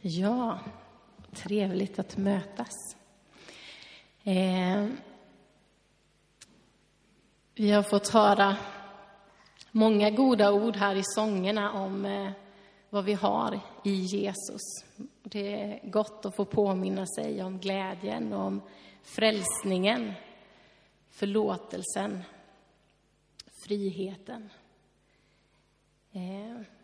Ja, trevligt att mötas. Eh, vi har fått höra många goda ord här i sångerna om eh, vad vi har i Jesus. Det är gott att få påminna sig om glädjen, om frälsningen, förlåtelsen, friheten. Eh,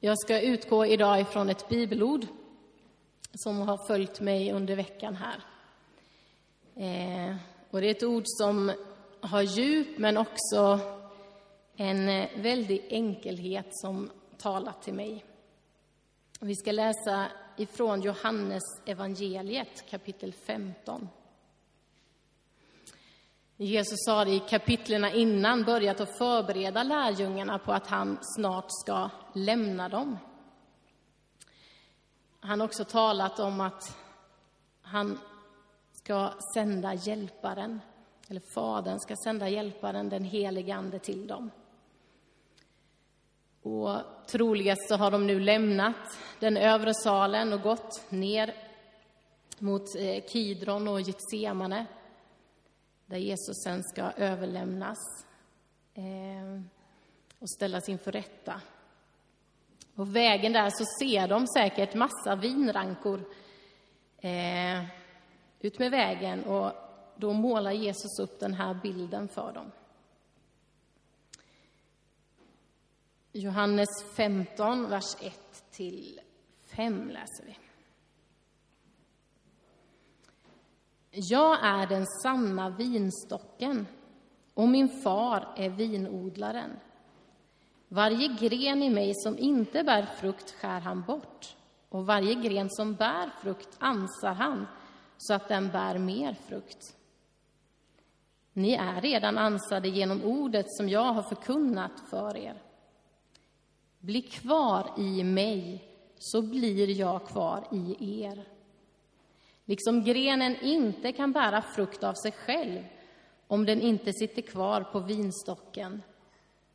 jag ska utgå idag ifrån ett bibelord som har följt mig under veckan här. Eh, och det är ett ord som har djup, men också en väldig enkelhet som talat till mig. Vi ska läsa ifrån Johannes evangeliet kapitel 15. Jesus har i kapitlerna innan börjat att förbereda lärjungarna på att han snart ska lämna dem. Han har också talat om att han ska sända hjälparen, eller Fadern ska sända hjälparen, den helige Ande, till dem. Och troligast så har de nu lämnat den övre salen och gått ner mot eh, Kidron och Getsemane där Jesus sen ska överlämnas eh, och ställas inför rätta. På vägen där så ser de säkert massa vinrankor eh, ut med vägen och då målar Jesus upp den här bilden för dem. Johannes 15, vers 1 till 5 läser vi. Jag är den sanna vinstocken och min far är vinodlaren. Varje gren i mig som inte bär frukt skär han bort och varje gren som bär frukt ansar han så att den bär mer frukt. Ni är redan ansade genom ordet som jag har förkunnat för er. Bli kvar i mig, så blir jag kvar i er. Liksom grenen inte kan bära frukt av sig själv om den inte sitter kvar på vinstocken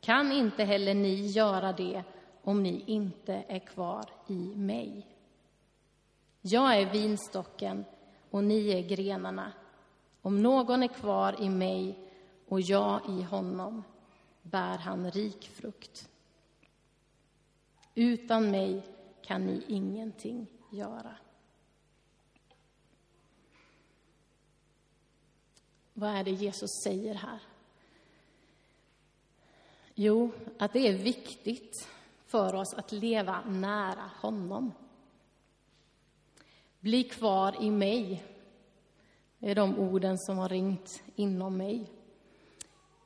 kan inte heller ni göra det om ni inte är kvar i mig. Jag är vinstocken och ni är grenarna. Om någon är kvar i mig och jag i honom bär han rik frukt. Utan mig kan ni ingenting göra. Vad är det Jesus säger här? Jo, att det är viktigt för oss att leva nära honom. Bli kvar i mig. Det är de orden som har ringt inom mig.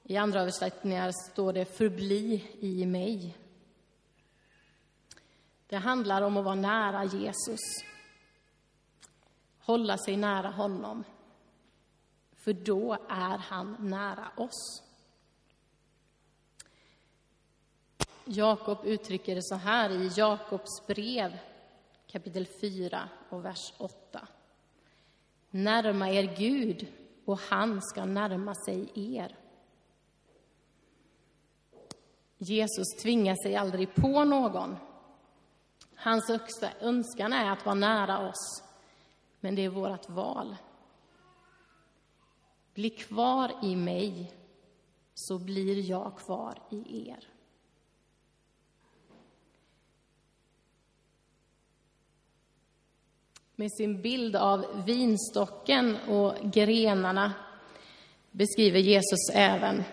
I andra översättningar står det förbli i mig. Det handlar om att vara nära Jesus. Hålla sig nära honom. För då är han nära oss. Jakob uttrycker det så här i Jakobs brev kapitel 4 och vers 8. Närma er Gud och han ska närma sig er. Jesus tvingar sig aldrig på någon. Hans önskan är att vara nära oss, men det är vårt val. Bli kvar i mig, så blir jag kvar i er. Med sin bild av vinstocken och grenarna beskriver Jesus även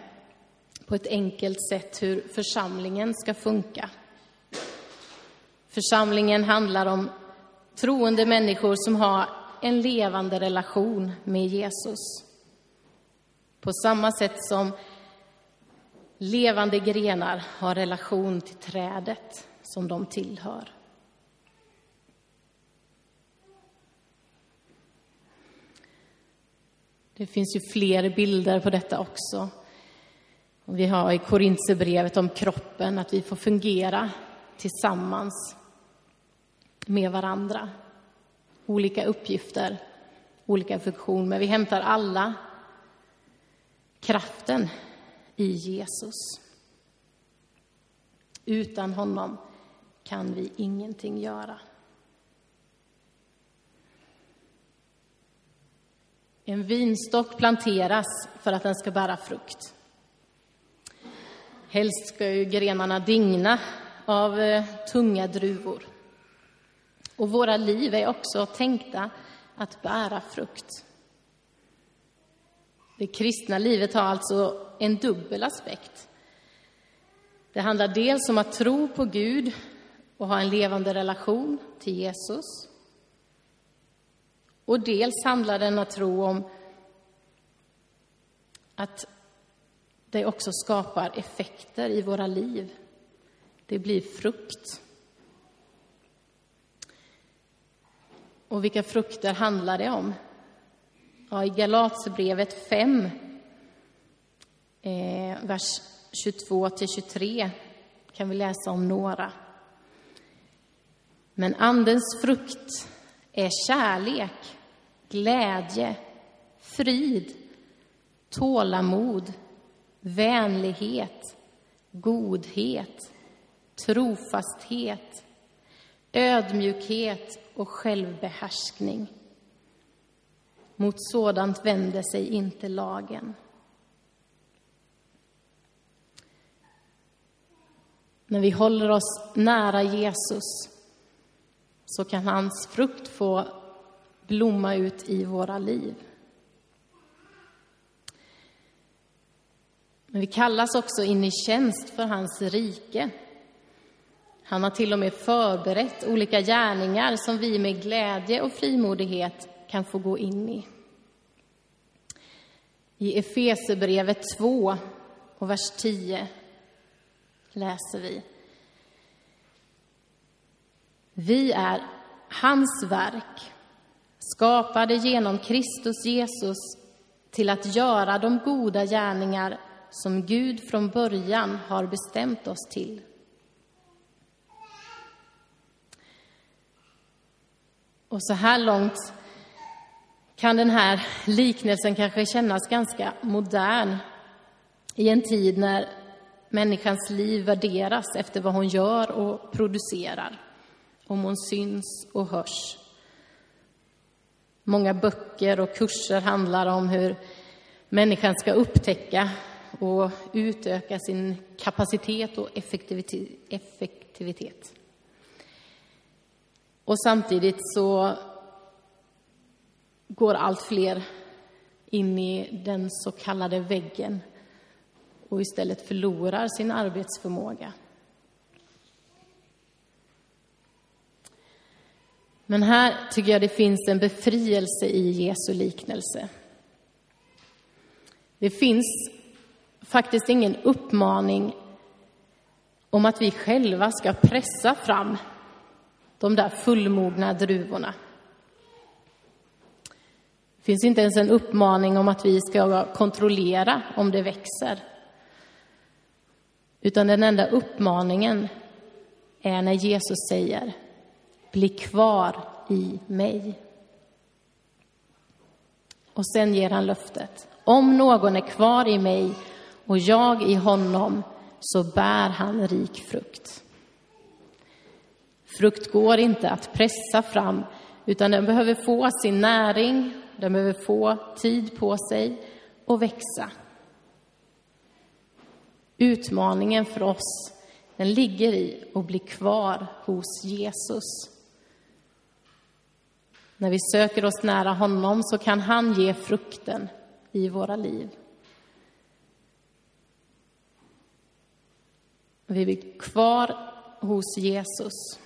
på ett enkelt sätt hur församlingen ska funka. Församlingen handlar om troende människor som har en levande relation med Jesus. På samma sätt som levande grenar har relation till trädet som de tillhör. Det finns ju fler bilder på detta också. Vi har i Korintierbrevet om kroppen, att vi får fungera tillsammans med varandra. Olika uppgifter, olika funktioner, men vi hämtar alla kraften i Jesus. Utan honom kan vi ingenting göra. En vinstock planteras för att den ska bära frukt. Helst ska ju grenarna digna av eh, tunga druvor. Och våra liv är också tänkta att bära frukt. Det kristna livet har alltså en dubbel aspekt. Det handlar dels om att tro på Gud och ha en levande relation till Jesus. Och dels handlar denna tro om att det också skapar effekter i våra liv. Det blir frukt. Och vilka frukter handlar det om? Ja, I Galaterbrevet 5, eh, vers 22-23, kan vi läsa om några. Men Andens frukt är kärlek, glädje, frid, tålamod, vänlighet, godhet, trofasthet, ödmjukhet och självbehärskning. Mot sådant vänder sig inte lagen. När vi håller oss nära Jesus så kan hans frukt få blomma ut i våra liv. Men vi kallas också in i tjänst för hans rike. Han har till och med förberett olika gärningar som vi med glädje och frimodighet kan få gå in i. I Efesebrevet 2 och vers 10 läser vi. Vi är hans verk, skapade genom Kristus Jesus till att göra de goda gärningar som Gud från början har bestämt oss till. Och så här långt kan den här liknelsen kanske kännas ganska modern i en tid när människans liv värderas efter vad hon gör och producerar, om hon syns och hörs. Många böcker och kurser handlar om hur människan ska upptäcka och utöka sin kapacitet och effektivitet. Och samtidigt så går allt fler in i den så kallade väggen och istället förlorar sin arbetsförmåga. Men här tycker jag det finns en befrielse i Jesu liknelse. Det finns faktiskt ingen uppmaning om att vi själva ska pressa fram de där fullmogna druvorna. Det finns inte ens en uppmaning om att vi ska kontrollera om det växer. Utan den enda uppmaningen är när Jesus säger Bli kvar i mig. Och sen ger han löftet. Om någon är kvar i mig och jag i honom så bär han rik frukt. Frukt går inte att pressa fram, utan den behöver få sin näring, de behöver få tid på sig och växa. Utmaningen för oss, den ligger i att bli kvar hos Jesus. När vi söker oss nära honom så kan han ge frukten i våra liv. Vi blir kvar hos Jesus.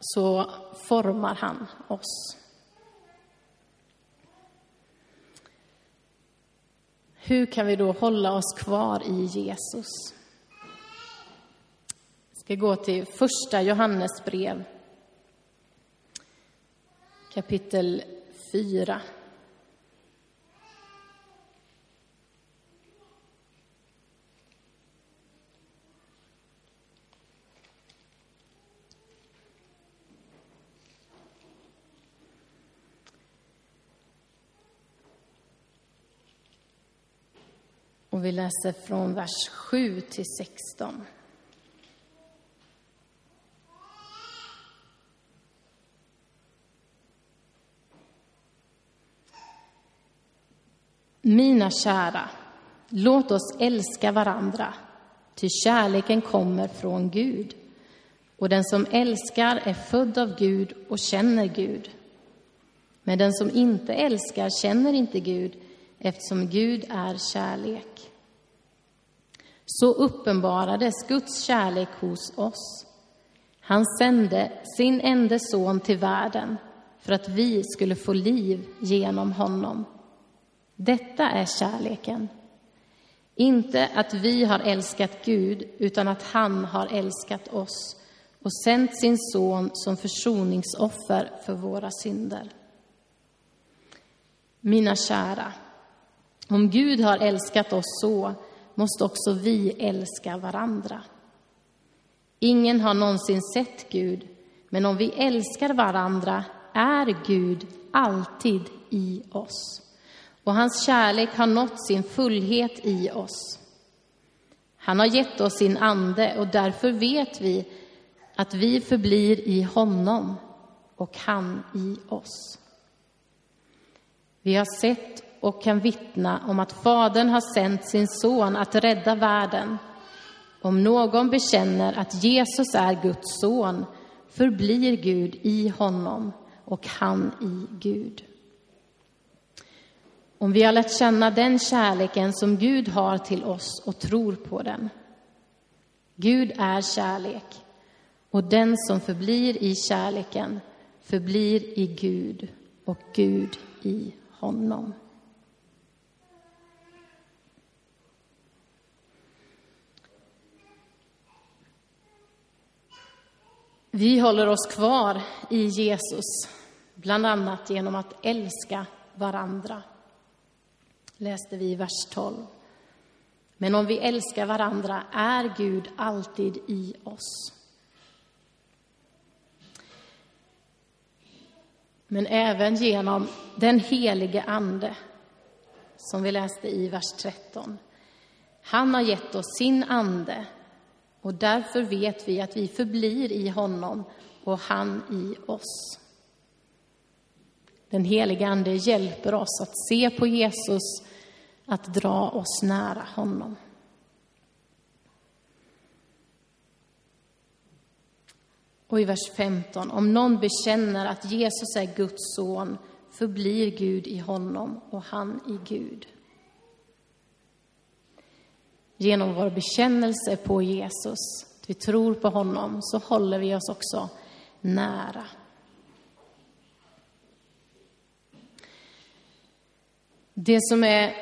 Så formar han oss. Hur kan vi då hålla oss kvar i Jesus? Vi ska gå till första Johannesbrev, kapitel 4. Och vi läser från vers 7 till 16. Mina kära, låt oss älska varandra, ty kärleken kommer från Gud. Och den som älskar är född av Gud och känner Gud. Men den som inte älskar känner inte Gud, eftersom Gud är kärlek. Så uppenbarades Guds kärlek hos oss. Han sände sin enda son till världen för att vi skulle få liv genom honom. Detta är kärleken. Inte att vi har älskat Gud, utan att han har älskat oss och sänt sin son som försoningsoffer för våra synder. Mina kära, om Gud har älskat oss så måste också vi älska varandra. Ingen har någonsin sett Gud, men om vi älskar varandra är Gud alltid i oss och hans kärlek har nått sin fullhet i oss. Han har gett oss sin ande och därför vet vi att vi förblir i honom och han i oss. Vi har sett och kan vittna om att Fadern har sänt sin son att rädda världen. Om någon bekänner att Jesus är Guds son förblir Gud i honom och han i Gud. Om vi har lärt känna den kärleken som Gud har till oss och tror på den. Gud är kärlek och den som förblir i kärleken förblir i Gud och Gud i honom. Vi håller oss kvar i Jesus, bland annat genom att älska varandra, läste vi i vers 12. Men om vi älskar varandra är Gud alltid i oss. Men även genom den helige Ande, som vi läste i vers 13. Han har gett oss sin ande och därför vet vi att vi förblir i honom och han i oss. Den helige Ande hjälper oss att se på Jesus, att dra oss nära honom. Och i vers 15, om någon bekänner att Jesus är Guds son förblir Gud i honom och han i Gud. Genom vår bekännelse på Jesus, att vi tror på honom, så håller vi oss också nära. Det som är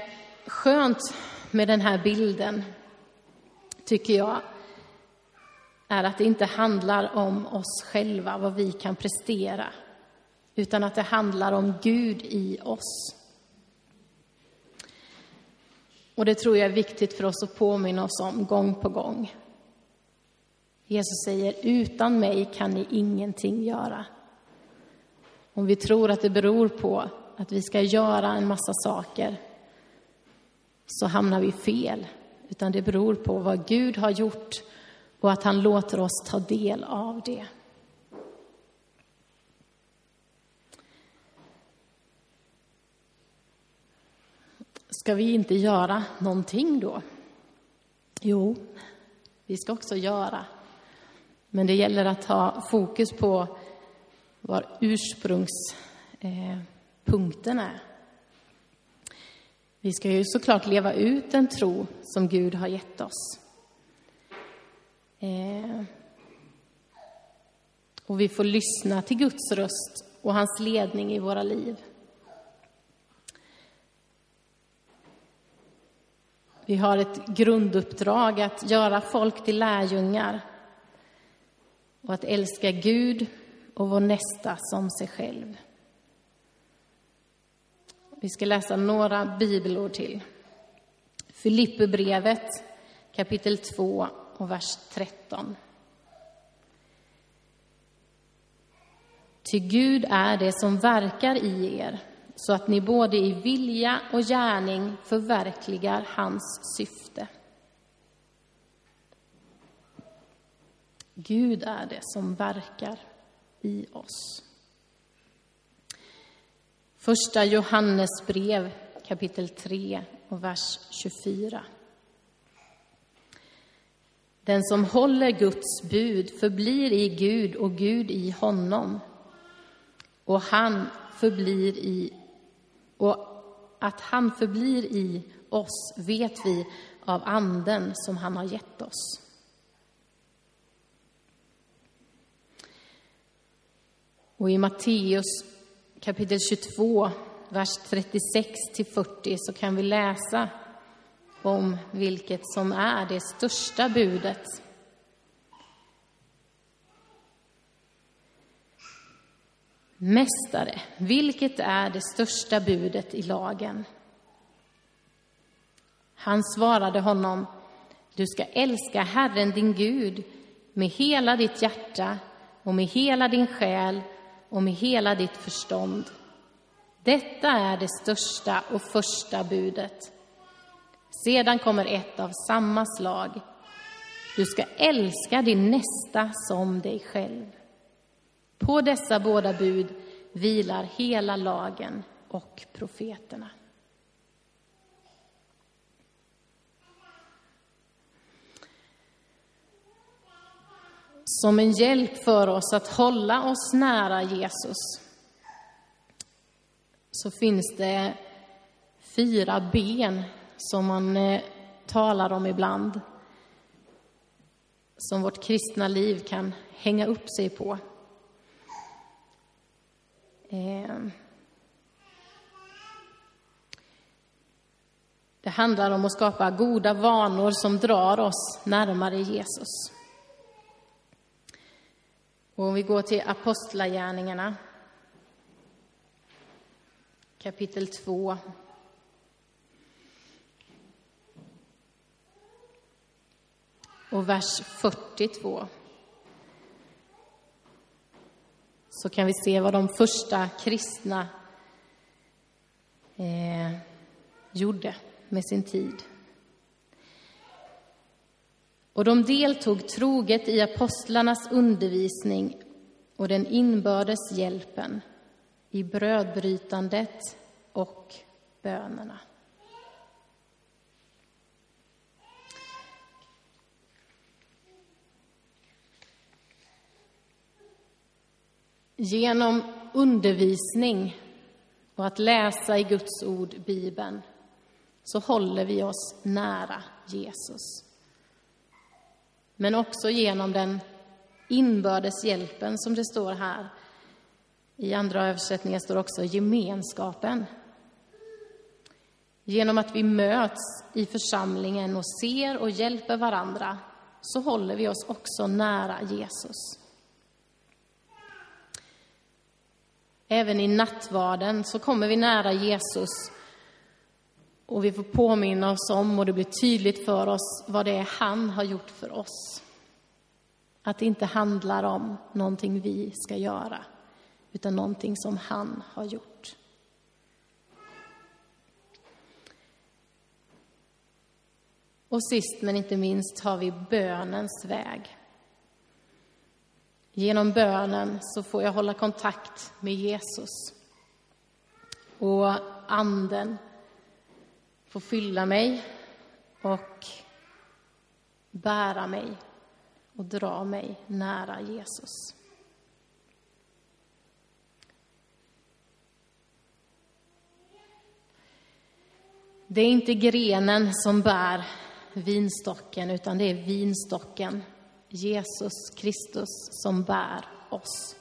skönt med den här bilden, tycker jag, är att det inte handlar om oss själva, vad vi kan prestera, utan att det handlar om Gud i oss. Och det tror jag är viktigt för oss att påminna oss om gång på gång. Jesus säger, utan mig kan ni ingenting göra. Om vi tror att det beror på att vi ska göra en massa saker, så hamnar vi fel. Utan det beror på vad Gud har gjort och att han låter oss ta del av det. Ska vi inte göra någonting då? Jo, vi ska också göra. Men det gäller att ha fokus på var ursprungspunkten eh, är. Vi ska ju såklart leva ut den tro som Gud har gett oss. Eh, och vi får lyssna till Guds röst och hans ledning i våra liv. Vi har ett grunduppdrag att göra folk till lärjungar och att älska Gud och vår nästa som sig själv. Vi ska läsa några bibelord till. Filipperbrevet kapitel 2 och vers 13. Ty Gud är det som verkar i er så att ni både i vilja och gärning förverkligar hans syfte. Gud är det som verkar i oss. Första Johannes brev kapitel 3 och vers 24. Den som håller Guds bud förblir i Gud och Gud i honom. Och han förblir i och att han förblir i oss vet vi av anden som han har gett oss. Och i Matteus kapitel 22, vers 36 till 40 så kan vi läsa om vilket som är det största budet. Mästare, vilket är det största budet i lagen? Han svarade honom, du ska älska Herren din Gud med hela ditt hjärta och med hela din själ och med hela ditt förstånd. Detta är det största och första budet. Sedan kommer ett av samma slag. Du ska älska din nästa som dig själv. På dessa båda bud vilar hela lagen och profeterna. Som en hjälp för oss att hålla oss nära Jesus så finns det fyra ben som man eh, talar om ibland som vårt kristna liv kan hänga upp sig på. Ehm. Det handlar om att skapa goda vanor som drar oss närmare Jesus. Och om vi går till Apostlagärningarna, kapitel 2. Och vers 42. Så kan vi se vad de första kristna eh, gjorde med sin tid. Och de deltog troget i apostlarnas undervisning och den inbördes hjälpen, i brödbrytandet och bönerna. Genom undervisning och att läsa i Guds ord, Bibeln, så håller vi oss nära Jesus men också genom den inbördes hjälpen som det står här. I andra översättningar står också gemenskapen. Genom att vi möts i församlingen och ser och hjälper varandra så håller vi oss också nära Jesus. Även i nattvarden så kommer vi nära Jesus och vi får påminna oss om, och det blir tydligt för oss, vad det är han har gjort för oss. Att det inte handlar om någonting vi ska göra, utan någonting som han har gjort. Och sist men inte minst har vi bönens väg. Genom bönen så får jag hålla kontakt med Jesus. Och Anden får fylla mig och bära mig och dra mig nära Jesus. Det är inte grenen som bär vinstocken, utan det är vinstocken, Jesus Kristus, som bär oss.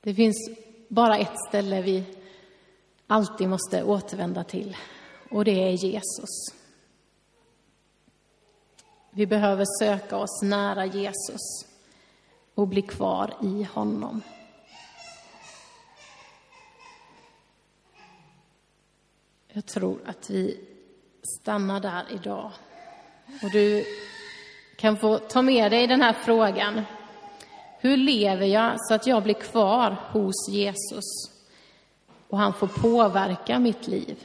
Det finns bara ett ställe vi alltid måste återvända till och det är Jesus. Vi behöver söka oss nära Jesus och bli kvar i honom. Jag tror att vi stannar där idag. Och du kan få ta med dig den här frågan. Hur lever jag så att jag blir kvar hos Jesus och han får påverka mitt liv?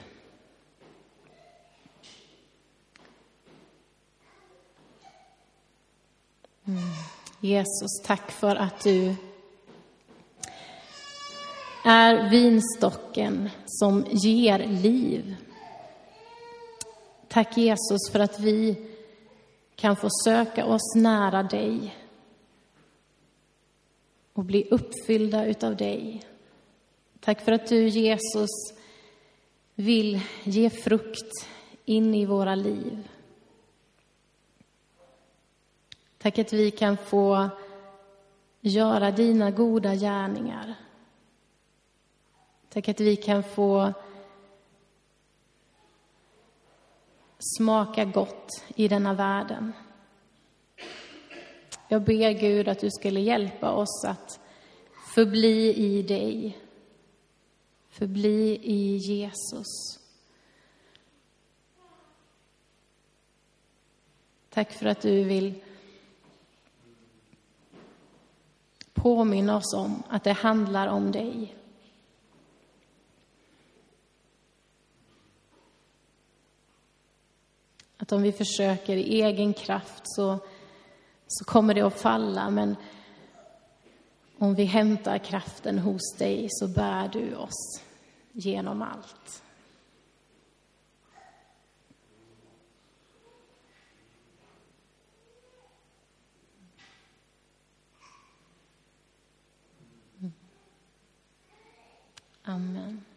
Mm. Jesus, tack för att du är vinstocken som ger liv. Tack Jesus för att vi kan få söka oss nära dig och bli uppfyllda utav dig. Tack för att du, Jesus, vill ge frukt in i våra liv. Tack att vi kan få göra dina goda gärningar. Tack att vi kan få smaka gott i denna världen. Jag ber Gud att du skulle hjälpa oss att förbli i dig, förbli i Jesus. Tack för att du vill påminna oss om att det handlar om dig. Att om vi försöker i egen kraft så, så kommer det att falla, men om vi hämtar kraften hos dig så bär du oss genom allt. Mm. Amen.